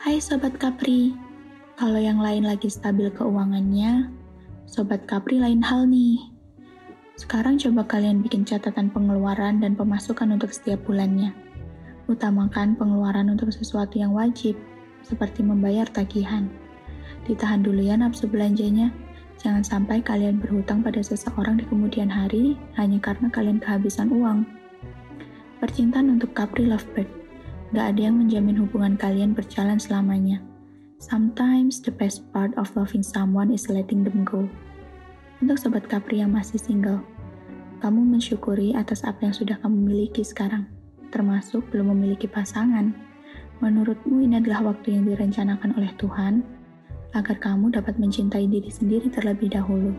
Hai Sobat Capri, kalau yang lain lagi stabil keuangannya, Sobat Capri lain hal nih. Sekarang coba kalian bikin catatan pengeluaran dan pemasukan untuk setiap bulannya. Utamakan pengeluaran untuk sesuatu yang wajib, seperti membayar tagihan. Ditahan dulu ya nafsu belanjanya, jangan sampai kalian berhutang pada seseorang di kemudian hari hanya karena kalian kehabisan uang. Percintaan untuk Capri Lovebird Gak ada yang menjamin hubungan kalian berjalan selamanya. Sometimes the best part of loving someone is letting them go. Untuk sobat Capri yang masih single, kamu mensyukuri atas apa yang sudah kamu miliki sekarang, termasuk belum memiliki pasangan. Menurutmu ini adalah waktu yang direncanakan oleh Tuhan agar kamu dapat mencintai diri sendiri terlebih dahulu.